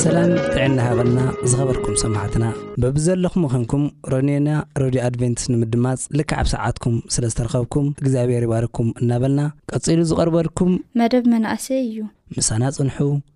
ሰላም ጥዕና ሃበልና ዝኸበርኩም ሰማዕትና በብዘለኹም ኸንኩም ረኒዮና ረድዮ ኣድቨንትስ ንምድማፅ ልክዕ ኣብ ሰዓትኩም ስለ ዝተረኸብኩም እግዚኣብሔር ይባርኩም እናበልና ቀፂሉ ዝቐርበልኩም መደብ መናእሰይ እዩ ምሳና ፅንሑ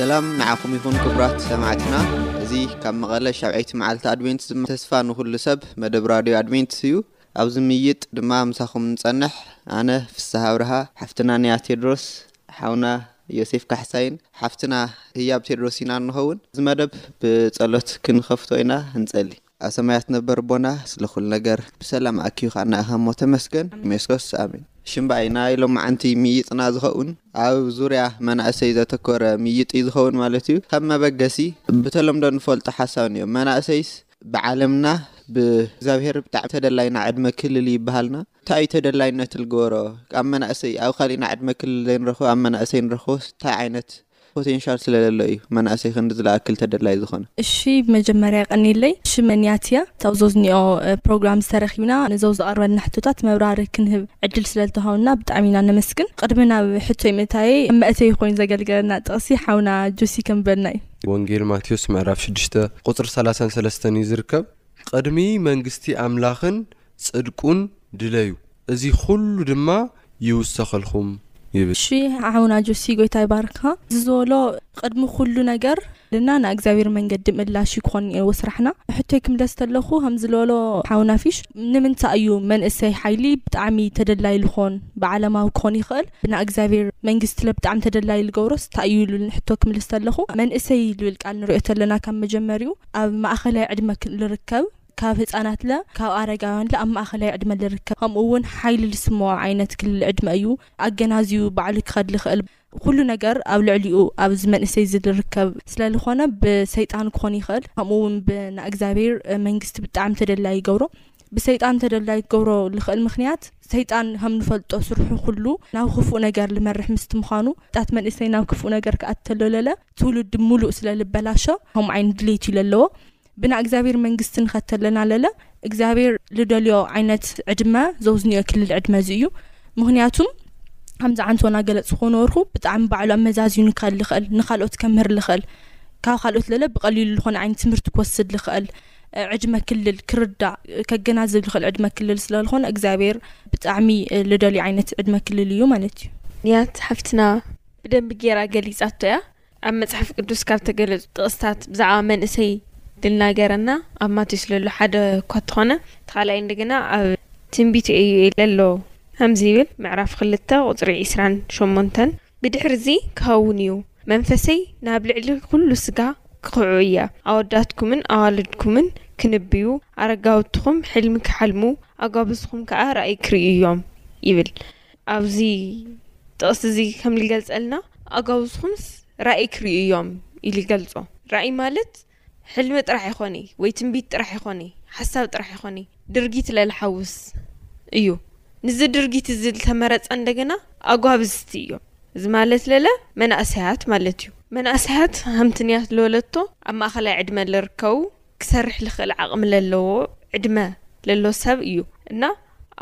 ሰላም ንዓኹም ይኹን ክቡራት ሰማዕትና እዚ ካብ መቐለ ሻብዐይቲ መዓልቲ ኣድቬንት ዝመ ተስፋ ንኹሉ ሰብ መደብ ራድዮ ኣድቬንትስ እዩ ኣብዚ ምይይጥ ድማ ምሳኹም ንጸንሕ ኣነ ፍስሃ ኣብርሃ ሓፍትና ንያ ቴድሮስ ሓውና ዮሴፍ ካሕሳይን ሓፍትና ህያብ ቴድሮስ ኢና እንኸውን እዚ መደብ ብጸሎት ክንኸፍቶ ኢና ንጸሊ ኣብ ሰማያት ነበር ኣቦና ስለ ኩሉ ነገር ብሰላም ኣኪብካና ኢካ እሞ ተመስገን ሜስኮስ ኣሜን። ሽምባይ ናይ ሎምዓንቲ ምይይጥና ዝከውን ኣብ ዙርያ መናእሰይ ዘተኮረ ምይይጥ እዩ ዝከውን ማለት እዩ ከም መበገሲ ብተለምዶ ንፈልጦ ሓሳብ ንዮ መናእሰይስ ብዓለምና ብእግዚኣብሔር ብጣዕሚ ተደላይና ዕድመ ክልል ይብሃልና እንታይ እዩ ተደላይነት ልግበሮ ኣብ መናእሰይ ኣብ ካሊእና ዕድመ ክልል ዘይንረክቦ ኣብ መናእሰይ ንረክቦስ እንታይ ዓይነት ፖቴንሻል ስለለሎ እዩ መናእሰይ ክንዲ ዝለኣክል ተደላይ ዝኾነ። እሺ ብመጀመርያ የቀንየለይ ሽመን ያትያ እታ ዞዝኒኦ ፕሮግራም ዝተረኪብና ንዞው ዝቀርበልና ሕቶታት መብራሪ ክንህብ ዕድል ስለልተሃውና ብጣዕሚ ኢና ነመስግን ቅድሚ ናብ ሕቶይ ምእታየይ ከም መእተዊ ኮይኑ ዘገልገለና ጥቅሲ ሓውና ጆሲ ከንብበልና እዩ። ወንጌል ማቴዎስ ምዕራፍ ሽዱሽተ ቁጽሪ ሰላሳን ሰለስተን እዩ ዝርከብ። ቕድሚ መንግስቲ ኣምላኽን ጽድቁን ድለዩ እዚ ኹሉ ድማ ይውሰኸልኹም ይብል። እሺ ሓውና ጆሲ ጎይታ ይባርካ እዚ ዝበሎ ቅድሚ ኩሉ ነገር ልና ናይ እግዚኣብሔር መንገዲ ምላሽ እዩ ክኾን ነይርዎ ስራሕና ሕቶይ ክምለስ ተለኹ ከምዚ ዝበሎ ሓውና ፊሽ ንምንታይ እዩ መንእሰይ ሓይሊ ብጣዕሚ ተደላይ ልኾን ብዓለማዊ ክኾን ይኽእል ብናይ እግዚኣብሔር መንግስቲ ለ ብጣዕሚ ተደላይ ልገብሮስ ታይ እዩ ኢሉ ንሕቶ ክምልስ ተለኹ መንእሰይ ልብል ቃል ንሪኦ ተለና ካብ መጀመሪኡ ኣብ ማእኸላይ ዕድመ ልርከብ ካብ ህጻናትለ ካብ ኣረጋውያንለ ኣብ ማእከላይ ዕድመ ልርከብ ከምኡ ውን ሓይሊ ልስመዖ ዓይነት ክልል ዕድመ እዩ ኣገናዚቡ ባዕሉ ክኸድ ልኽእል ኹሉ ነገር ኣብ ልዕሊኡ ኣብ እዚ መንእሰይ እዚ ልርከብ ስለ ልኾነ ብሰይጣን ክኾን ይኽእል ከምኡ ውን ብናእግዚኣብሄር መንግስቲ ብጣዕሚ ተደላይ ይገብሮ ብሰይጣን ተደላይ ክገብሮ ልኽእል ምኽንያት ሰይጣን ከም ንፈልጦ ስርሑ ኩሉ ናብ ክፉእ ነገር ልመርሕ ምስቲ ምዃኑ ጣት መንእሰይ ናብ ክፉእ ነገር ክኣተሎ ለለ ትውልዲ ሙሉእ ስለ ልበላሾ ከምኡ ዓይነት ድሌት እዩ ለለዎ ብናይ እግዚኣብሔር መንግስቲ ንኸተለና ለለ እግዚኣብሔር ልደልዮ ዓይነት ዕድመ ዘውዝንዮ ክልል ዕድመ እዚ እዩ ምክንያቱም ከምዚ ዓንሶና ገለፅ ዝኮነበርኩ ብጣዕሚ ባዕሉ ኣመዛዚኑ ክኸል ልኽእል ንካልኦት ከምህር ልኽእል ካብ ካልኦት ለለ ብቀሊሉ ዝኾነ ዓይነት ትምህርቲ ክወስድ ልኽእል ዕድመ ክልል ክርዳእ ከገናዝብ ልኽእል ዕድመ ክልል ስለዝኾነ እግዚኣብሔር ብጣዕሚ ልደልዩ ዓይነት ዕድመ ክልል እዩ ማለት እዩ ንያት ሓፍትና ብደንቢ ጌራ ገሊፃቶ እያ ኣብ መጽሓፍ ቅዱስ ካብ እተገለጹ ጥቕስታት ብዛዕባ መንእሰይ ልናገረና ኣብ ማቴዎስ ለሎ ሓደ እኳ እተኾነ እቲ ካልኣይ እንደገና ኣብ ትንቢት ኤዩኤል ለሎ ከምዚ ይብል ምዕራፍ ክልተ ቁጽሪ ዒስራን ሸሞንተን ብድሕሪ እዚ ክኸውን እዩ መንፈሰይ ናብ ልዕሊ ኩሉ ስጋ ክኽዑ እየ ኣወዳትኩምን ኣዋልድኩምን ክንብዩ ኣረጋውትኹም ሕልሚ ክሓልሙ ኣጓብዝኹም ከኣ ራእይ ክርእዩ እዮም ይብል። ኣብዚ ጥቕሲ እዚ ከም ዝገልጸልና ኣጋውዝኹምስ ራእይ ክርእዩ እዮም ኢሉ ይገልጾ። ራእይ ማለት ሕልሚ ጥራሕ ይኾኒ ወይ ትንቢት ጥራሕ ይኾኒ ሓሳብ ጥራሕ ይኾኒ ድርጊት ለልሓውስ እዩ። ንዚ ድርጊት እዚ ዝተመረጸ እንደገና ኣጓብዝቲ እዮም። እዚ ማለት ለለ መናእሰያት ማለት እዩ። መናእሰያት ሃምትንያት ለለቶ ኣብ ማእኸላይ ዕድመ ለርከቡ፣ ክሰርሕ ልክእል ዓቅሚ ለለዎ ዕድመ ለሎ ሰብ እዩ እና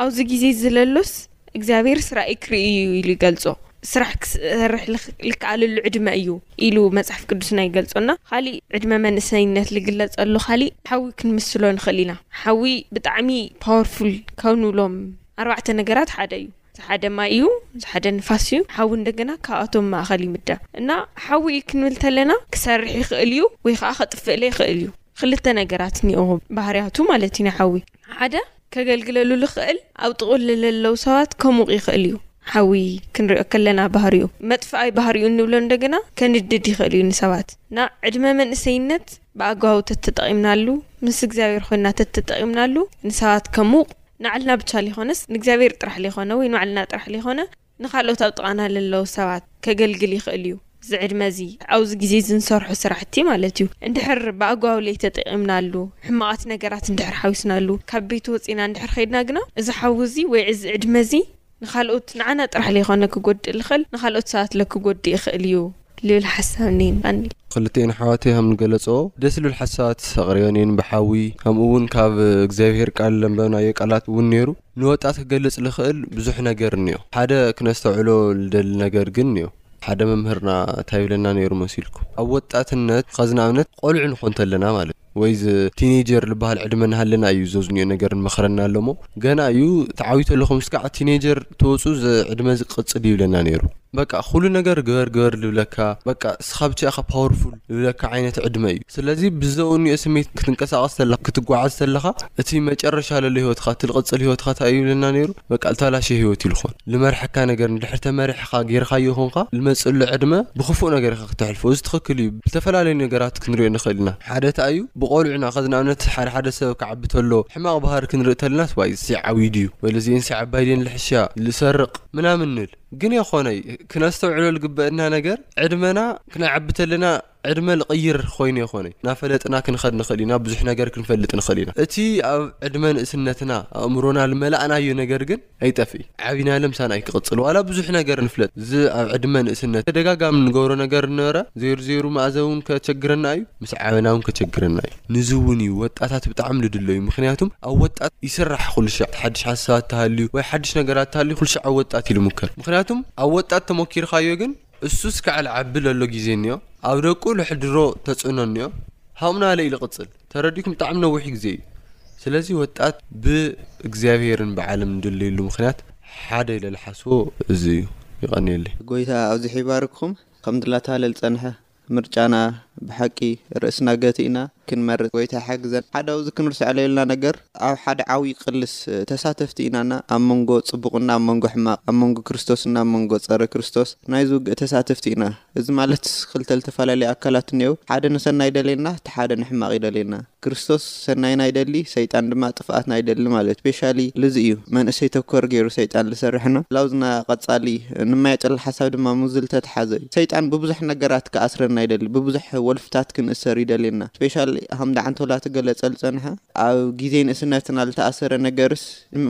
ኣውዚ ግዜ እዚ ለሎስ እግዚኣብሔር ስራይ ክርኢ እዩ ኢሉ ይገልጾ ስራሕ ክሰርሕ ልክኣለሉ ዕድመ እዩ ኢሉ መጽሕፍ ቅዱስና ይገልጾ እና ካሊእ ዕድመ መንእሰይነት ልግለጸሉ ካሊእ ሓዊ ክንምስሎ ንክእል ኢና ሓዊ ብጣዕሚ ፓወርፉል ካብ ንብሎም ኣርባዕተ ነገራት ሓደ እዩ ዝሓደ ማይ እዩ ዝሓደ ንፋስ እዩ ሓዊ እንደገና ካብኣቶም ማእኸል ይምደብ እና ሓዊ እዩ ክንብል ተለና ክሰርሕ ይኽእል እዩ ወይ ከዓ ከጥፍእለ ይኽእል እዩ ክልተ ነገራት እኒኦዎ ባህርያቱ ማለት እዩ ንሓዊ ሓደ ከገልግለሉ ዝኽእል ኣብ ጥቕኡ ለለዉ ሰባት ከሙቕ ይኽእል እዩ ሓዊ ክንሪኦ ከለና ባህሪኡ መጥፍኣይ ባህሪኡ እንብሎ እንደገና ከንድድ ይኽእል እዩ ንሰባት እና ዕድመ መንእሰይነት ብኣግባቡ ተተጠቒምናሉ ምስ እግዚኣብሔር ኮይና ተተጠቒምናሉ ንሰባት ከሙቕ ንዓልና ብቻ ልይኾነስ ንእግዚኣብሔር ጥራሕ ልይኾነ ወይ ንባዕልና ጥራሕ ልይኾነ ንኻልኦት ኣብ ጥቓና ለለዉ ሰባት ከገልግል ይኽእል እዩ እዚ ዕድመ እዚ ኣብዚ ግዜ እዚ ንሰርሖ ስራሕቲ ማለት እዩ እንድሕር ብኣግባቡ ለይተጠቂምናሉ ሕማቓት ነገራት እንድሕር ሓዊስናሉ ካብ ቤት ወጺእና እንድሕር ኸይድና ግና እዚ ሓዊ እዚ ወይ እዚ ዕድመ እዚ ንኻልኦት ንዓና ጥራሕ ለይኮነ ክጎድእ ልኽእል ንኻልኦት ሰባት ለክጎድእ ይኽእል እዩ ልል ሓሳብ ነይንባኒ። ኽልቲኤን ኣሕዋተይ ሃም ልገለጸኦ ደስ ልብል ሓሳባት ኣቅሪበን እየን ብሓዊ ሃምኡ ውን ካብ እግዚኣብሄር ቃል ለንበብናዮ ቃላት ውን ነይሩ ንወጣት ክገልጽ ልኽእል ብዙሕ ነገር እንዮ ሓደ ክነስተውዕሎ ልደሊ ነገር ግን እንዮ ሓደ መምህርና እንታይ ይብለና ነይሩ መሲልኩም? ኣብ ወጣትነት ኸዚ ንኣብነት ቆልዑ ንኾን ተለና ማለት እዩ ወይ እዚ ቲኔጀር ልባሃል ዕድመ ናሃለና እዩ ዘዝንዮ ነገር ንመኽረና ኣሎ እሞ ገና እዩ ትዓብዩ ተለኹምስ ካዓ ቲኔጀር ትወፁ እዚ ዕድመ እዚ ክቕፅል እዩ ይብለና ነይሩ በቃ ኹሉ ነገር ግበር ግበር ልብለካ በቃ እስኻ ብቻ ኢኻ ፓወርፉል ዝብለካ ዓይነት ዕድመ እዩ። ስለዚ ብዘውንዮ ስምዒት ክትንቀሳቐስ ተለኻ ክትጓዓዝ ተለኻ እቲ መጨረሻ ለሎ ህይወትኻ እቲ ልቕጽል ህይወትኻ እንታይ እዩ ይብለና ነይሩ በቃ ልተባላሸየ ህይወት እዩ ልኾን። ልመርሐካ ነገር ንድሕሪ ተመሪሕኻ ጌርኻዮ ኹንካ ልመጽእሉ ዕድመ ብኽፉእ ነገር ኢኻ ክተሕልፎ። እዚ ትኽክል እዩ ብልተፈላለዩ ነገራት ክንሪኦ ንኽእል ኢና። ሓደ እታ እዩ ብቖልዑና ከዚ ንኣብነት ሓደ ሓደ ሰብ ክዓቢ ተሎ ሕማቕ ባህሪ ክንርኢ ተለናስ ዋይ እዚሲ ዓብዩ ድዩ ወይ ለዚኤንሲ ዓባይ ድየን ልሕሽያ ልሰርቕ ምናምን ንብል። ግን የኾነ እዩ ክነስተውዕሎ ልግበእና ነገር ዕድመና ክነዓቢ ተለና ዕድመ ልቕይር ኾይኑ የኾነ ናፈለጥና ክንኸድ ንኽእል ኢና ብዙሕ ነገር ክንፈልጥ ንኽእል ኢና እቲ ኣብ ዕድመ ንእስነትና ኣእምሮና ልመላእናዮ ነገር ግን ኣይጠፍኢ ዓቢና ለ ምሳና እዩ ክቕጽል ዋላ ብዙሕ ነገር ንፍለጥ እዚ ኣብ ዕድመ ንእስነት ተደጋጋሚ ንገብሮ ነገር ንበረ ዜሩ ዜሩ መኣዘ እውን ከቸግረና እዩ ምስ ዓበና እውን ከቸግረና እዩ። ንዚ ውን እዩ ወጣታት ብጣዕሚ ልድለዩ ምክንያቱም ኣብ ወጣት ይስራሕ ኩልሻዕ ሓድሽ ሓሳባት ተሃልዩ ወይ ሓድሽ ነገራት ተሃልዩ ኩልሻዕ ኣብ ወጣት እዩ ልሙከር ምክንያቱም ኣብ ወጣት ተሞኪርካዮ ግን እሱ እስካዕ ልዓቢ ለሎ ግዜ እኒኦ ኣብ ደቁ ልሕድሮ ተጽዕኖ እኒኦ ሃምና ለይ ልቅጽል ተረዲኩም ብጣዕሚ ነዊሕ ግዜ እዩ ስለዚ ወጣት ብ እግዚኣብሄርን ብዓለም ንድለዩሉ ምክንያት ሓደ ኢለ ልሓስቦ እዚ እዩ የቀንየለይ። ጎይታ ኣብዚሑ ይባርክኩም። ከም ድላታ ለልጸንሐ። ምርጫና ብሓቂ ርእስና ገቲእና ክንመርጽ ጎይታ ይሓግዘና። ሓደ ኣብዚ ክንርስዖ ለይብልና ነገር ኣብ ሓደ ዓውዪ ቅልስ ተሳተፍቲ ኢናና ኣብ መንጎ ጽቡቕና ኣብ መንጎ ሕማቕ ኣብ መንጎ ክርስቶስና ኣብ መንጎ ጸረ ክርስቶስ ናይዚ ውግእ ተሳተፍቲ ኢና። እዚ ማለትስ ክልተ ልተፈላለዩ ኣካላት እኔዉ ሓደ ንሰናይ ይደልየና እቲ ሓደ ንሕማቕ ይደልየና። ክርስቶስ ሰናይና ይደሊ ሰይጣን ድማ ጥፍኣትና ይደሊ ማለት ስፔሻሊ ልዚ እዩ መንእሰይ ተኮር ገይሩ ሰይጣን ልሰርሕ እና ላውዝና ቀጻሊ ንማየጠሉ ሓሳብ ድማ ሙዚ ልተትሓዘ እዩ ሰይጣን ብብዙሕ ነገራት ክኣስረና ይደሊ ብብዙሕ ወልፍታት ክንእሰር ይደሊ እና ስፔሻሊ ሃም ዳዓንቶላ ትገለጸ ልጸንሐ ኣብ ግዜ ንእስነትና ልተኣሰረ ነገርስ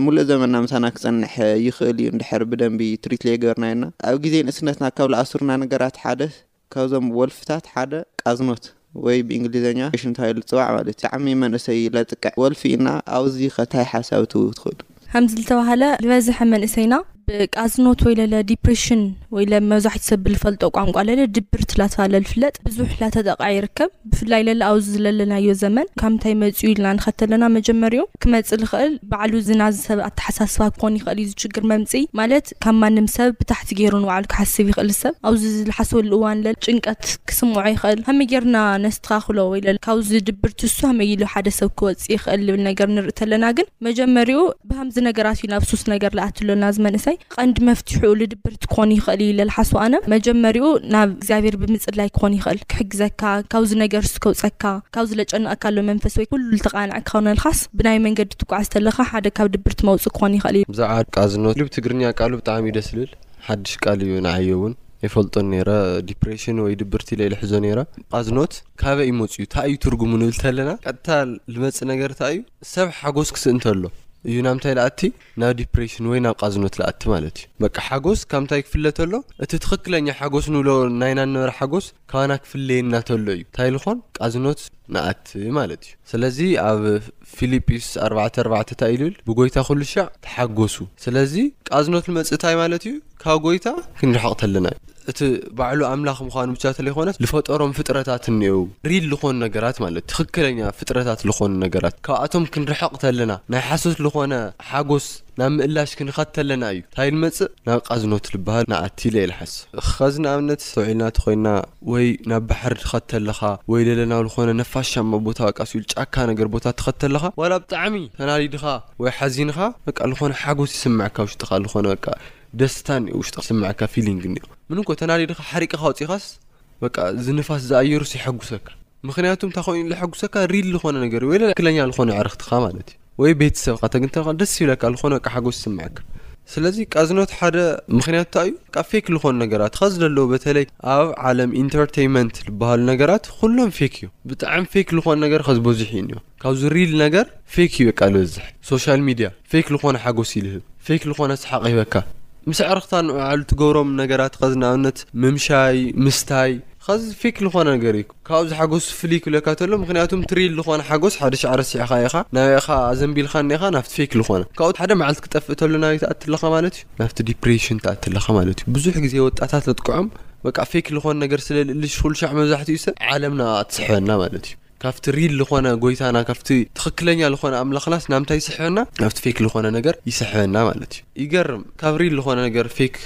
ሙሉእ ዘመንና ምሳና ክጸንሕ ይክእል እዩ እንድሕር ብደንቢ ትሪት ለይገበርናዮ እና ኣብ ግዜ ንእስነትና ካብ ልኣሱርና ነገራት ሓደስ ካብዞም ወልፍታት ሓደ ቃዝኖት ወይ ብእንግሊዘኛ Patient ተባሂሉ ዝጽዋዕ ማለት እዩ። ብጣዕሚ መንእሰይ ለጥቅዕ ወልፊ እና ኣብዙይ ከ ታይ ሓሳብ ትህቡ ትኽእሉ? ከምዚ ልተባህለ ልበዝሐ መንእሰይና ብቃዝኖት ወይ ለለ Depression ወይ ለ መብዛሕትኡ ሰብ ብልፈልጦ ቋንቋ ለለ ድብርት ላተባህለ ልፍለጥ ብዙሕ ላተጠቅዐ ይርከብ። ብፍላይ ለለ ኣብዙ ዝለለናዮ ዘመን ካብ ምንታይ መጺኡ ኢልና ንኸተለና መጀመሪኡ ክመጽእ ልኽእል ባዕሉ ዝናዝሰብ ኣተሓሳስባ ክኾን ይኽእል እዩ ዝችግር መምጽኢ ማለት። ካብ ማንም ሰብ ብታሕቲ ገይሩ ንባዕሉ ክሓስብ ይኽእል ሰብ ኣብዚ ዝልሓሰሉ እዋን ለል ጭንቀት ክስምዖ ይኽእል ሃመይ ጌርና ነስተኻኽሎ ወይ ለል ካብዚ ድብርቲ እሱ ሃመይ ኢሉ ሓደ ሰብ ክወጽእ ይኽእል ልብል ነገር ንርኢ ተለና ግን መጀመሪኡ ብሃምዚ ነገራት እዩ ናብ ሱስ ነገር ልኣቲ ኣሎና እዚ መንእሰይ ቐንዲ መፍትሑኡ ልድብርቲ ክኾን ይኽእል እዩ ለልሓሱ ኣነ መጀመሪኡ ናብ እግዚኣብሔር ብምጽላይ ክኾን ይኽእል ክሕግዘካ ካብዚ ነገር እሱ ከውጸካ ካብዚ ለጨንቐካ ኣሎ መንፈስ ወይ ኩሉ ልተቓንዐ ክኸውነልኻስ ብናይ መንገዲ ትጓዓዝ ተለኻ ሓደ ካብ ድብርቲ መውጽእ ክኾን ይኽእል እዩ። ብዛዕባ ቃዝኖ ሉብ ትግርኛ ቃሉ ብጣዕሚ እዩ ደስ ልብል ሓድሽ ቃል እዩ ንዓይ ውን ኣይፈልጦን ነይረ ዲፕሬሽን ወይ ድብርቲ ኢለ ልሕዞ ነይረ። ቃዝኖት ካበይ መጽዩ ታይ እዩ ትርጉሙ ንብል ተለና ቀጥታ ልመጽእ ነገር ታይ እዩ ሰብ ሓጎስ ክስእ እንተሎ እዩ ናብ ምንታይ ልኣቲ ናብ ዲፕሬሽን ወይ ናብ ቃዝኖት ልኣቲ ማለት እዩ በቃ ሓጎስ ካብ ምንታይ ክፍለ ተሎ እቲ ትኽክለኛ ሓጎስ ንብሎ ናይና ንነበረ ሓጎስ ካባና ክፍለየና ተሎ እዩ ታይ ልኾን ቃዝኖት ንኣቲ ማለት እዩ ስለዚ ኣብ ፊሊጲስ ኣርባዕተ ኣርባዕተ ታይ ኢሉ እል ብጎይታ ኩሉ ሻዕ ተሓጎሱ ስለዚ ቃዝኖት ልመጽእ ታይ ማለት እዩ ካብ ጎይታ ክንርሕቅ ተለና እዩ እቲ ባዕሉ ኣምላኽ ምዃኑ ብቻ ተለይኾነስ ልፈጠሮም ፍጥረታት እኔእው ሪል ልኾኑ ነገራት ማለት ትኽክለኛ ፍጥረታት ልኾኑ ነገራት ካብኣቶም ክንርሕቅ ተለና ናይ ሓሶት ልኾነ ሓጎስ ናብ ምእላሽ ክንኸድ ተለና እዩ ታይ ልመጽእ ናብ ቃዝኖት ልበሃል ንኣቲ ኢለ ይልሓስ። ኻዚ ንኣብነት ተውዒልና ተኾይንና ወይ ናብ ባሕሪ ትኸድ ተለኻ ወይ ለለ ናብ ልኾነ ነፋሻማ ቦታ በቃ ስኢሉ ጫካ ነገር ቦታ ትኸድ ተለኻ ዋላ ብጣዕሚ ተናዲድኻ ወይ ሓዚንኻ በቃ ልኾነ ሓጎስ ይስመዐካ ውሽጥኻ ልኾነ በቃ ደስታ እኒኦ ውሽጥኻ ዝስመዐካ ፊሊንግ እኒኦ ምን እኮ ተናዲድኻ ሓሪቅኻ ኣውፂእኻስ በቃ እዚ ንፋስ እዚ ኣየሩስ የሐጉሰካ ምኽንያቱም እንታይ ኾይኑ ለሐጉሰካ ሪል ልኾነ ነገር ወይ ለለ ትክክለኛ ልኾነ ዕርኽትኻ ማለት እዩ። ወይ ቤተሰብካ ተግንተ ከኣ ደስ ይብለካ ልኾነ በቃ ሓጎስ ይስመዐካ ስለዚ ቃዝኖት ሓደ ምክንያት ታይ እዩ በቃ ፌክ ልኾኑ ነገራት ኸዚ ለለዉ በተለይ ኣብ ዓለም ኢንተርተይመንት ልበሃሉ ነገራት ኹሎም ፌክ እዩ ብጣዕሚ ፌክ ልኾነ ነገር ኸዚ በዙሕ እዩ እኒኦ ካብዚ ሪል ነገር ፌክ እዩ በቃ ልበዝሕ ሶሻል ሚድያ ፌክ ልኾነ ሓጎስ ይልህብ ፌክ ልኾነ ሰሓቅ ይህበካ ምስ ኣዕርኽታ ንዑ ዓሉ ትገብሮም ነገራት ኸዚ ንኣብነት ምምሻይ ምስታይ ኸዚ ፌክ ልኾነ ነገር እዩ። ካብዚ ሓጎስ ፍልይ ክብለካ ተሎ ምኽንያቱ እቲ ሪል ልኾነ ሓጎስ ሓደ ሻዕ ረሲዕኻዮ ኢኻ ናበይ ኢኻ ኣዘንቢልካ እኒኻ ናብቲ ፌክ ልኾነ ካብኡ ሓደ መዓልቲ ክጠፍእ ተሎ ናበይ ትኣቲ ኣለኻ ማለት እዩ ናብቲ ዲፕሬሽን ትኣቲ ኣለኻ ማለት እዩ ብዙሕ ግዜ ወጣታት ነጥቅዖም በቃ ፌክ ልኾነ ነገር ስለ ልእልሽ ኹሉ ሻዕ መብዛሕቲኡ ሰብ ዓለምና ትስሕበና ማለት እዩ ካብቲ ሪል ልኾነ ጎይታና ካብቲ ትኽክለኛ ልኾነ ኣምላኽናስ ናምንታይ ይስሕበና ናብቲ ፌክ ልኾነ ነገር ይስሕበና ማለት እዩ ይገርም ካብ ሪል ልኾነ ነገር ፌክ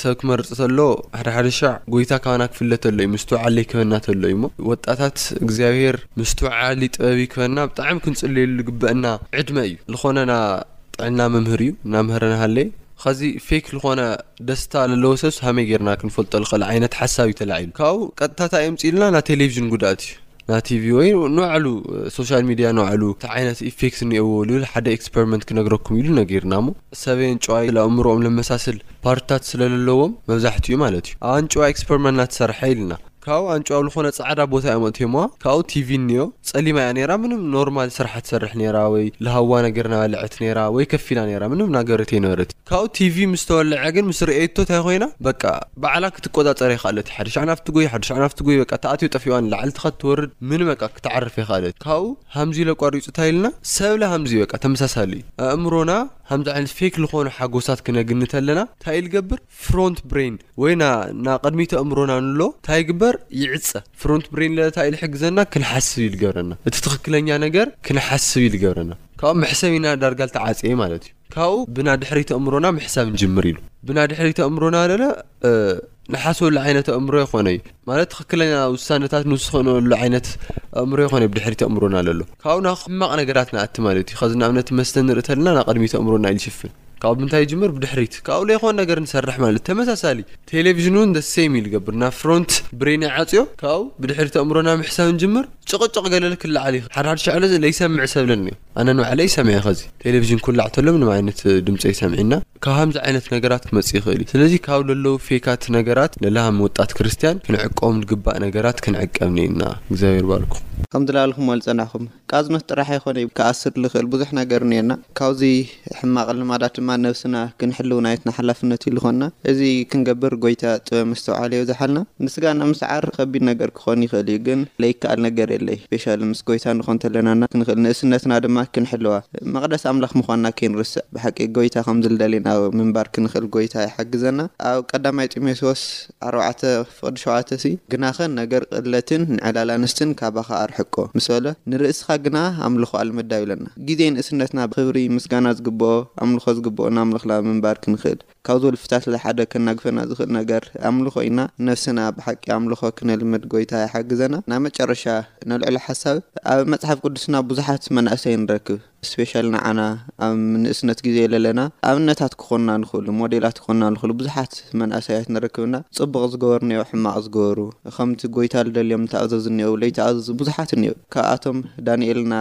ሰብ ክመርጽ ተሎ ሓደ ሓደ ሻዕ ጎይታ ካባና ክፍለ ተሎ እዩ ምስትውዓል ለይክበና ተሎ እዩ እሞ ወጣታት እግዚኣብሔር ምስትውዓሊ ጥበብ ይክበና ብጣዕሚ ክንጽልየሉ ልግበእና ዕድመ እዩ ልኾነ ና ጥዕና መምህር እዩ ናምህረ ናሃለየ ኸዚ ፌክ ልኾነ ደስታ ለለዎ ሰብስ ሃመይ ጌርና ክንፈልጦ ልኸእል ዓይነት ሓሳብ እዩ ተላዒሉ ካብኡ ቀጥታ ታይ የምጽእልና ናቴሌቭዥን ጉድኣት እዩ ናቲ ቪኦኤ ንባዕሉ ሶሻል ሚድያ ንባዕሉ እንታይ ዓይነት ኢፌክት እኒኦዎ ልብል ሓደ ኤክስፐርመንት ክነግረኩም ኢሉ ነጊርና እሞ ሰብ ኣየንጭዋይ ኣእምሮኦም ለመሳስል ፓርትታት ስለለለዎም መብዛሕቲኡ ማለት እዩ ኣብ ኣንጭዋ ኤክስፐርመንት እናተሰርሐ ኢልና ካብኡ ኣንጭዋ ኣብ ልኾነ ፃዕዳ ቦታ እዮም ኣእትዮምዋ ካብኡ ቲቪ እኒኦ ፀሊማ እያ ነይራ ምንም ኖርማል ስርሓ ትሰርሕ ነይራ ወይ ልሃዋ ነገር እናበልዐት ነይራ ወይ ከፍ ኢላ ነይራ ምንም ናገረት ኣይነበረትን ካብኡ ቲቪ ምስ ተወለዐ ግን ምስ ርእየቶ ታይ ኮይና በቃ ባዕላ ክትቆጻጸር ኣይካለት እያ ሓደ ሻዕ ናብቲ ትጎይ ሓደ ሻዕ ናብቲ ትጎይ በቃ ተኣትዮ ጠፊእዋ ንላዕሊ ትኸድ ትወርድ ምን በቃ ክትዓርፍ ኣይካለት ካብኡ ሃምዚ ኢሉ ኣቋሪጹ ታይ ኢልና ሰብለ ሃምዚ በቃ ተመሳሳሊ ኣእምሮና ሃምዚ ዓይነት ፌክ ልኾኑ ሓጎሳት ክነግኒ ተለና ታይ ልገብር ፍሮንት ብሬን ወይ ና ና ቅድሚት ኣእምሮና ንሎ ታይ ይግበር ይዕጸ ፍሮንት ብሬን ለ ታይ ልሕግዘና ክንሓስብ እዩ ልገብረና እቲ ትኽክለኛ ነገር ክንሓስብ እዩ ልገብረና ካብኡ መሕሰቢና ዳርጋ ልተዓጽየ ማለት እዩ። ካብኡ ብናድሕሪት ኣእምሮና ምሕሳብ ንጅምር ኢሉ። ብናድሕሪት ኣእምሮና ለለ ንሓስበሉ ዓይነት ኣእምሮ የኾነ እዩ። ማለት ትኽክለኛ ውሳነታት ንውስኸነሉ ዓይነት ኣእምሮ የኾነ እዩ ብድሕሪት ኣእምሮና ለሎ። ካብኡ ናብ ሕማቕ ነገራት ንኣቲ ማለት እዩ። ከዚ ንኣብነት መስተ ንርኢ ተለና ናብ ቅድሚት ኣእምሮና ይሽፍን። ካብ ምንታይ ይጅምር ብድሕሪት። ካብኡ ለይኾነ ነገር ንሰርሕ ማለት እዩ። ተመሳሳሊ ቴሌቪዥን እውን the same እዩ ልገብር። ናብ front brain ይዓፅዮ። ካብኡ ብድሕሪት ኣእምሮና ምሕሳብ ንጅምር። ጭቕጭቕ ገለለ ክለዓል ይኽእል። ሓድሓድ ሻዕ ለይሰምዕ ሰብ ለለ። ኣነ ንባዕለይ ሰሚዐ ከዚ ቴሌቭዥን ክውላዕ ተሎ ምንም ዓይነት ድምፂ ኣይሰምዒና ካብሃምዚ ዓይነት ነገራት ክመፅእ ይክእል እዩ ስለዚ ካብ ለለው ፌካት ነገራት ለላሃም ወጣት ክርስትያን ክንዕቀቦም ልግባእ ነገራት ክንዕቀብ እኒኢና እግዚኣብሔር ባርኩም። ከምዝላልኩሞ ልፀናሕኩም ቃፅኖት ጥራሕ ኣይኮነይ ክኣስር ልክእል ብዙሕ ነገር እኒኤና ካብዚ። ሕማቅ ልማዳት ድማ ነብስና ክንሕልው ናይትና ሓላፍነት እዩ ልኾና እዚ ክንገብር ጎይታ ጥበብ መስተውዓሊ የብዝሓልና ንስጋና ምስዓር ኸቢድ ነገር ክኾን ይኽእል እዩ ግን ለይከኣል ነገር የለይ ፔሻሊ ምስ ጎይታ ንኾን ተለናና ክንኽእል ንእስነትና ድማ ክንሕልዋ መቅደስ ኣምላኽ ምዃንና ከይንርስዕ ብሓቂ ጎይታ ኸምዝልደልየና ምንባር ክንኽእል ጎይታ ይሓግዘና ኣብ ቀዳማይ ጢሞቴዎስ ኣርባዕተ ፍቕዲ ሸውዓተ ሲ ግናኸ ነገር ቅለትን ንዕላል ኣንስትን ካባኻ ኣርሕቆ ምስ በለ፣ ንርእስኻ ግና ኣምልኾ ኣልምዳ ይብለና። ግዜ ንእስነትና ብኽብሪ ምስጋና ዝግብኦ ኣምልኾ ዝግብኦ እናምለኽና ምንባር ክንክእል ካብ ዝብሉ ፍታትለ ሓደ ከናግፈና ዝኽእል ነገር ኣምልኾ ኢልና ንነፍስና ብሓቂ ኣምልኾ ክነልምድ ጎይታ ይሓግዘና። ናብ መጨረሻ ነልዕሎ ሓሳብ ኣብ መጽሓፍ ቅዱስና ብዙሓት መናእሰይ ንረክብ። ስፔሻል ንዓና ኣብ ንእስነት ግዜ ለለና ኣብነታት ክኾኑና ንኽእሉ ሞዴላት ክኾኑና ንኽእሉ ብዙሓት መንእሰያት ንረክብ እና ጽቡቕ ዝገበሩ እኔዉ ሕማቕ ዝገበሩ ኸምቲ ጎይታ ልደልዮም ልተኣዘዙ እኔዉ ለይተኣዘዙ ብዙሓት እኔዉ ካብኣቶም ዳንኤልና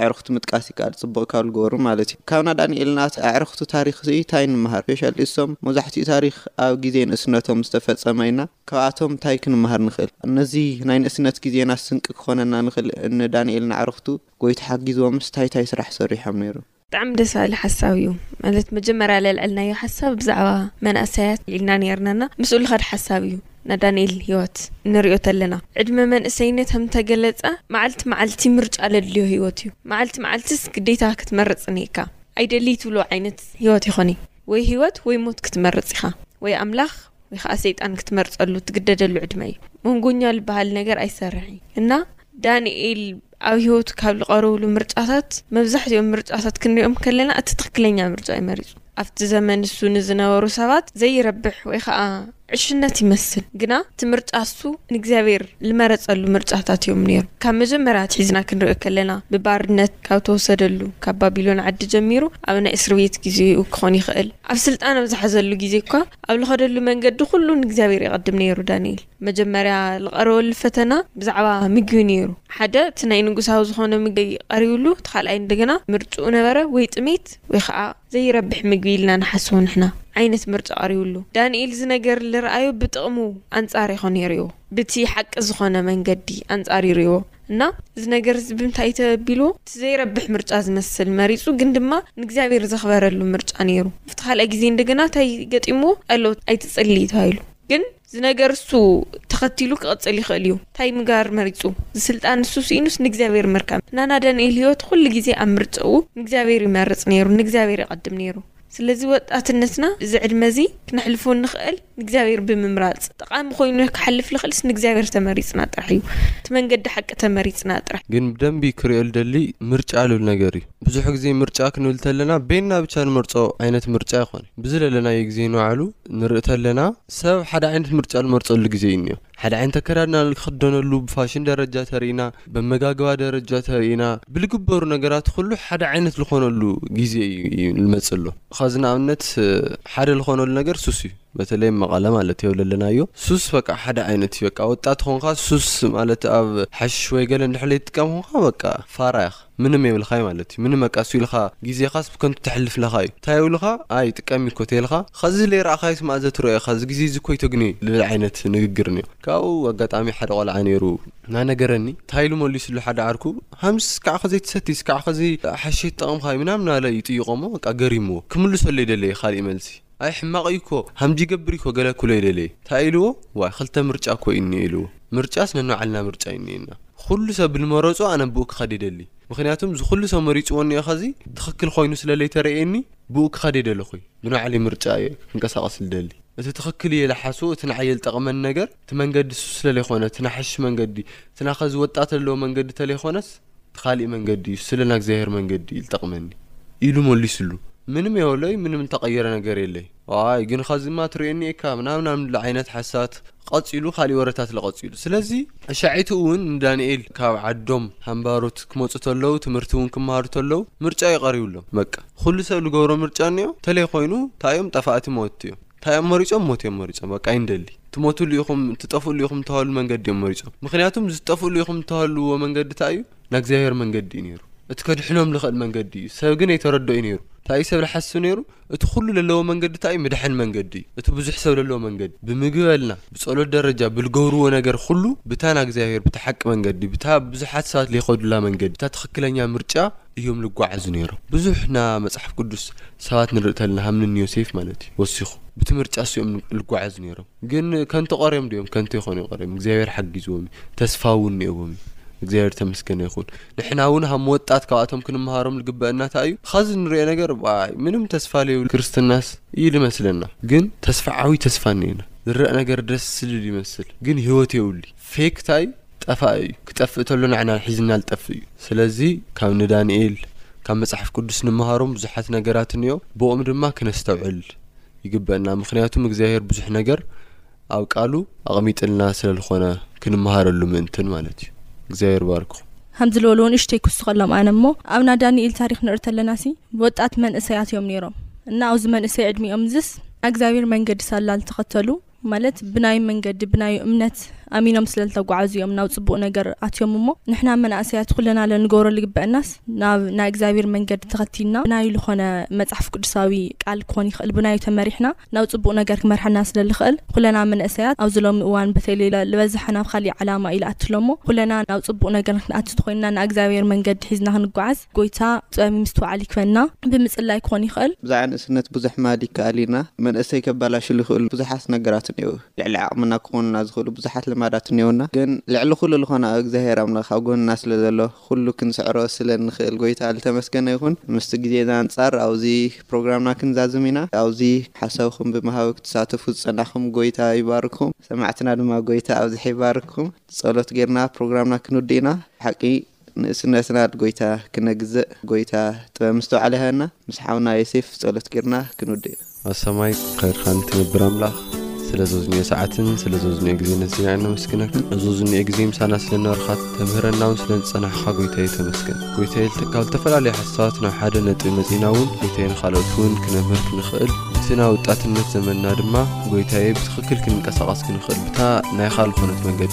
ኣዕርኽቱ ምጥቃስ ይከኣል ጽቡቕ ካብ ልገበሩ ማለት እዩ ካብ ናዳንኤልና ኣዕርኽቱ ታሪኽ ሲ ታይ ንመሃር ስፔሻል እሶም መብዛሕቲኡ ታሪኽ ኣብ ግዜ ንእስነቶም ዝተፈጸመ እዩ እና ካብኣቶም ታይ ክንመሃር ንኽእል ነዚ ናይ ንእስነት ግዜና ስንቂ ክኾነና ንኽእል ንዳንኤልና ኣዕርኽቱ ጎይታ ሓጊዝዎምስ ታይ ታይ ስራሕ ሰሪሖም ነይሮም። ብጣዕሚ ደስ በሃሊ ሓሳብ እዩ ማለት መጀመርያ ለልዐልናዮ ሓሳብ ብዛዕባ መንኣሰያት ኢልና ነይርና እና ምስኡ ልኸድ ሓሳብ እዩ ናይ ዳንኤል ሂወት ንሪኦ ተለና ዕድመ መንእሰይነት ከምተገለፀ መዓልቲ መዓልቲ ምርጫ ለድልዮ ሂወት እዩ መዓልቲ መዓልትስ ግዴታ ክትመርፅ እኒኤካ ኣይደልይ ትብሎ ዓይነት ሂወት ይኮንይ ወይ ሂወት ወይ ሞት ክትመርፅ ኢካ ወይ ኣምላክ ወይ ከዓ ሰይጣን ክትመርፀሉ ትግደደሉ ዕድመ እዩ መንጎኛ ልበሃል ነገር ኣይሰርሕይ እና ዳንኤል ኣብ ህይወቱ ካብ ልቐርብሉ ምርጫታት መብዛሕቲኦም ምርጫታት ክንሪኦም ከለና እቲ ትኽክለኛ ምርጫ እዩ መሪጹ። ኣብቲ ዘመን እሱ ንዝነበሩ ሰባት ዘይረብሕ ወይ ኸኣ ዕሽነት ይመስል ግና እቲ ምርጫ እሱ ንእግዚኣብሔር ልመረጸሉ ምርጫታት እዮም ነይሩ። ካብ መጀመርያ ኣትሒዝና ክንሪኦ ከለና ብባርነት ካብ ተወሰደሉ ካብ ባቢሎን ዓዲ ጀሚሩ ኣብ ናይ እስርቤት ጊዜኡ ክኾን ይኽእል ኣብ ስልጣን ኣብ ዝሓዘሉ ጊዜ እኳ ኣብ ልኸደሉ መንገዲ ኩሉ ንእግዚኣብሔር የቐድም ነይሩ ዳንኤል። መጀመርያ ልቐረበሉ ፈተና ብዛዕባ ምግቢ ነይሩ። ሓደ እቲ ናይ ንጉሳዊ ዝኾነ ምግቢ ቀሪብሉ፣ እቲ ካልኣይ እንደገና ምርጭኡ ነበረ፣ ወይ ጥሜት ወይ ኸዓ ዘይረብሕ ምግቢ ኢልና ንሓስቦ ንሕና፣ ዓይነት ምርጫ ቀሪብሉ። ዳንኤል እዚ ነገር ልርኣዮ ብጥቕሙ ኣንፃር ኢኾ ነይርዎ፣ ብቲ ሓቂ ዝኾነ መንገዲ ኣንፃር እዩ ሪእዎ እና እዚ ነገር እዚ ብምንታይ እዩ ተቢልዎ? እቲ ዘይረብሕ ምርጫ ዝመስል መሪፁ ግን ድማ ንእግዚኣብሔር ዘኽበረሉ ምርጫ ነይሩ። ኣብቲ ካልኣይ ግዜ እንደገና እንታይ ገጢምዎ? ጸሎት ኣይትፅልይ ተባሂሉ ግን ዝነገር እሱ ተኸቲሉ ክቕጽል ይኽእል እዩ። ታይ ምጋር መሪጹ? ዝስልጣን እሱ ስኢኑስ ንእግዚኣብሔር ምርካብ። ናና ዳንኤል ሕይወት ኹሉ ጊዜ ኣብ ምርጽኡ ንእግዚኣብሔር ይመርጽ ነይሩ፣ ንእግዚኣብሔር የቐድም ነይሩ። ስለዚ ወጣትነትና እዚ ዕድመ እዚ ክነሕልፎ እንኽእል ንእግዚኣብሔር ብምምራጽ፣ ጠቓሚ ኾይኑ ክሓልፍ ልኽእልስ ንእግዚኣብሔር ተመሪጽና ጥራሕ እዩ። እቲ መንገዲ ሓቂ ተመሪጽና ጥራሕ። ግን ብደንቢ ክሪኦ ልደሊ ምርጫ ልብል ነገር እዩ። ብዙሕ ግዜ ምርጫ ክንብል ተለና በይንና ብቻ ንመርጾ ዓይነት ምርጫ ኣይኮነ ብዝለለናዮ ግዜ ንባዕሉ ንርኢ ተለና ሰብ ሓደ ዓይነት ምርጫ ዝመርጸሉ ግዜ እዩ እኒኦ ሓደ ዓይነት ኣከዳድና ክኽደነሉ ብፋሽን ደረጃ ተርኢና በመጋግባ ደረጃ ተርኢና ብልግበሩ ነገራት ኩሉ ሓደ ዓይነት ዝኾነሉ ግዜ እዩ ዝመጽእ ኣሎ ኸዚ ንኣብነት ሓደ ዝኾነሉ ነገር ሱስ እዩ በተለይ መቐለ ማለት እዮ ለለናዮ ሱስ በቃ ሓደ ዓይነት እዩ በቃ ወጣት ኾንካ ሱስ ማለት ኣብ ሓሽሽ ወይ ገለ እንድሕለይ ትጥቀም ኾንካ በቃ ፋራ ኢኻ ምንም የብልኻይ ማለት እዩ ምንም በቃ እሱ ኢልኻ ግዜኻስ ብከንቱ ተሕልፍ ለኻ እዩ ታይ የብልኻ ኣይ ጥቀሚ እኮ ተይልኻ ኸዚ ለይረኣኻዮስ መኣዘ ትረኦኢኻ እዚ ግዜ እዚ እኮ ኣይተግንዮይ ልብል ዓይነት ንግግር እኒኦ ካብኡ ኣጋጣሚ ሓደ ቆልዓ ነይሩ ናነገረኒ ታይ ኢሉ መሊሱሉ ሓደ ዓርኩ ሃምስ እስካዕ ኸዚ ኣይትሰቲ እስካዕ ኸዚ ሓሽሽ ኣይትጠቐምኻይ ምናምን ናበለ ይጥይቖሞ በቃ ገሪምዎ ክምልሰሉ ኣይደለየ ኻሊእ መልሲ ኣይ ሕማቅ እዩኮ ሃምዚ ይገብር እዩኮ ገለ ክብሎ ይደለየ ታይ ኢልዎ ዋይ ክልተ ምርጫ እኮ እዩ እኒኦ ኢልዎ ምርጫስ ነንባዕልና ምርጫ እዩ እኒኤና ኹሉ ሰብ ብልመረፆ ኣነ ብኡ ክኸድ ይደሊ ምኽንያቱም ዝኹሉ ሰብ መሪፅዎ እኒኦ ኸዚ ትኽክል ኾይኑ ስለ ለይተረእየኒ ብኡ ክኸድ የደለኹይ ብናዕለይ ምርጫ እየ ክንቀሳቀስ ልደሊ እቲ ትኽክል እየ ልሓስቦ እቲ ንዓየ ልጠቅመኒ ነገር እቲ መንገዲ እሱ ስለ ለይኾነ እቲ ናሐሽ መንገዲ እቲ ናኸዚ ወጣት ለለዎ መንገዲ ተለይኾነስ እቲ ካሊእ መንገዲ እዩ ስለ ናግዚኣብሔር መንገዲ እዩ ልጠቅመኒ ኢሉ መሊሱሉ ምንም የበሎይ ምንም ልተቀየረ ነገር የለይ ዋይ ግን ኸዚ እማ ትሪኦኒ እካ ምናምን ምናምን ልል ዓይነት ሓሳት ቐጺሉ ካሊእ ወረታት ለቀጺሉ ስለዚ ሻዒቱ እውን ንዳኒኤል ካብ ዓዶም ሃምባሩት ክመጹ ተለው ትምህርቲ እውን ክመሃሩ ተለው ምርጫ እዩ ቀሪብሎም በቃ ኹሉ ሰብ ልገብሮ ምርጫ እንዮ ተለይ ኾይኑ ታይ እዮም ጠፋእቲ መወትቲ እዮም። ታይ እዮም መሪፆም ሞት እዮም መሪፆም በቃ ኣይንደሊ ትሞትሉ ኢኹም ትጠፍእሉ ኢኹም ተሃሉ መንገዲ እዮም መሪፆም ምክንያቱም እዚ ትጠፍእሉ ኢኹም ተሃልዎ መንገዲ ታይ እዩ ናይ እግዚኣብሔር መንገዲ እዩ ነይሩ እቲ ከድሕኖም ልኽእል መንገዲ እዩ ሰብ ግን ኣይተረድኦ እዩ ነይሩ ታይ እዩ ሰብ ልሓስብ ነይሩ እቲ ኩሉ ለለዎ መንገዲ ታይ እዩ ምድሐን መንገዲ እዩ እቲ ብዙሕ ሰብ ለለዎ መንገዲ ብምግቢ በልና ብፀሎት ደረጃ ብልገብርዎ ነገር ኹሉ ብታ ናይ እግዚኣብሔር ብታ ሓቂ መንገዲ ብታ ብዙሓት ሰባት ለይኸዱላ መንገዲ ብታ ትኽክለኛ ምርጫ እዮም ልጓዓዙ ነይሮም ብዙሕ ና መጽሓፍ ቅዱስ ሰባት ንርኢ ተለና ሃም ን ዮሴፍ ማለት እዩ ወሲኹ ብቲ ምርጫ እሱ እዮም ልጓዓዙ ነይሮም ግን ከንቶ ቀርዮም ድዮም ከንቶ ኣይኮኑ ይቀርዮም እግዚኣብሔር ሓጊዝዎም እዩ ተስፋ እውን ነይዎም እዩ እግዚኣብሔር ተመስገነ ይኹን ንሕና እውን ሃም ወጣት ካብኣቶም ክንመሃሮም ልግበአና ታይ እዩ ኻዚ ንሪኦ ነገር ባይ ምንም ተስፋ ለይብሉ ክርስትናስ እዩ ልመስለና ግን ተስፋ ዓብይ ተስፋ እኒኤና ዝረእ ነገር ደስ ልል ይመስል ግን ህይወት የብሉይ ፌክ ታይ ጠፋኢ እዩ ክጠፍእ ተሎ ንዕና ሒዝና ልጠፍእ እዩ ስለዚ ካብ ንዳኒኤል ካብ መጽሓፍ ቅዱስ ንመሃሮም ብዙሓት ነገራት እንኦ ብኦም ድማ ክነስተውዕል ይግበእና ምክንያቱም እግዚኣብሔር ብዙሕ ነገር ኣብ ቃሉ ኣቕሚጥልና ስለልኾነ ክንመሃረሉ ምእንትን ማለት እዩ እግዚኣብሔር ባርኩ ከም ዝበልዎ ንእሽተይ ክስኸሎም ኣነ እሞ ኣብ ናይ ዳንኤል ታሪክ ንርኢ ተለና ሲ ወጣት መንእሰያት እዮም ነይሮም እና ኣብዚ መንእሰይ ዕድሚኦም ዝስ እግዚኣብሔር መንገዲ ሳላ ዝተኸተሉ ማለት ብናይ መንገዲ ብናይ እምነት ኣሚኖም ስለ ዝተጓዓዙ እዮም ናብ ጽቡቅ ነገር ኣትዮም እሞ ንሕና መናእሰያት ኩለና ለንገብሮ ልግበአናስ ናብ ናይ እግዚኣብሔር መንገዲ ተኸቲልና ብናይ ልኾነ መጽሓፍ ቅዱሳዊ ቃል ክኾን ይኽእል ብናዩ ተመሪሕና ናብ ጽቡቅ ነገር ክመርሐና ስለ ልኽእል ኩለና መንእሰያት ኣብዚ ሎሚ እዋን በተለይ ልበዝሐ ናብ ካሊእ ዓላማ እዩ ልኣቲ እሎሞ ኩለና ናብ ጽቡቅ ነገር ንክንኣቲ ተኾይንና ናይ እግዚኣብሔር መንገዲ ሒዝና ክንጓዓዝ ጎይታ ጥበብን ምስትውዓል ይክፈና ብምጽላይ ክኾን ይኽእል። ብዛዕባ ንእስነት ብዙሕ ምባል ይከኣል ኢና። መንእሰይ ከበላሽው ልኽእሉ ብዙሓት ነገራት እኔዉ። ልዕሊ ዓቕምና ክኾኑና ዝኽእሉ ብዙሓት ልማዳት እኔዉና። ግን ልዕሊ ኩሉ ልኾነ ኣብ እግዚኣብሔር ኣምላኽ ኣብ ጎንና ስለ ዘሎ ኩሉ ክንስዕሮ ስለ እንኽእል ጎይታ ልተመስገነ ይኹን። ምስቲ ግዜና ኣንጻር ኣውዚ ፕሮግራምና ክንዛዝም ኢና። ኣውዚ ሓሳብኹም ብምሃብ ክትሳተፉ ዝጸናሕኹም ጎይታ ይባርክኩም። ሰማዕትና ድማ ጎይታ ኣብዚሐ ይባርክኩም። ጸሎት ጌርና ፕሮግራምና ክንውድእ ኢና። ብሓቂ ንእስነትና ጎይታ ክነግዘእ ጎይታ ጥበብ ምስተውዓል ይሃበና ምስ ሓውና የሴፍ ጸሎት ጌርና ክንውድእ ኢና። ኣብ ሰማይ ኸይድካ ንትነብር ኣምላኽ ስለ ዞዝኒኤ ሰዓትን ስለ ዞዝኒኤ ግዜ ነዚና ኢና ነመስግነካ ኣብ ዞዝኒኤ ግዜ ምሳና ስለ ነበርካ ተምህረና ውን ስለ ዝጸናሕኻ ጎይታየ ተመስገን ጎይታየ ካብ ልተፈላለየ ሓሳባት ናብ ሓደ ነጥቢ መጺእና ውን ጎይታየ ንኻልኦት ውን ክነምህር ክንኽእል ንስና ውጣትነት ዘመንና ድማ ጎይታየ ብትኽክል ክንንቀሳቐስ ክንኽእል ብታ ናይኻ ልኾነት መንገዲ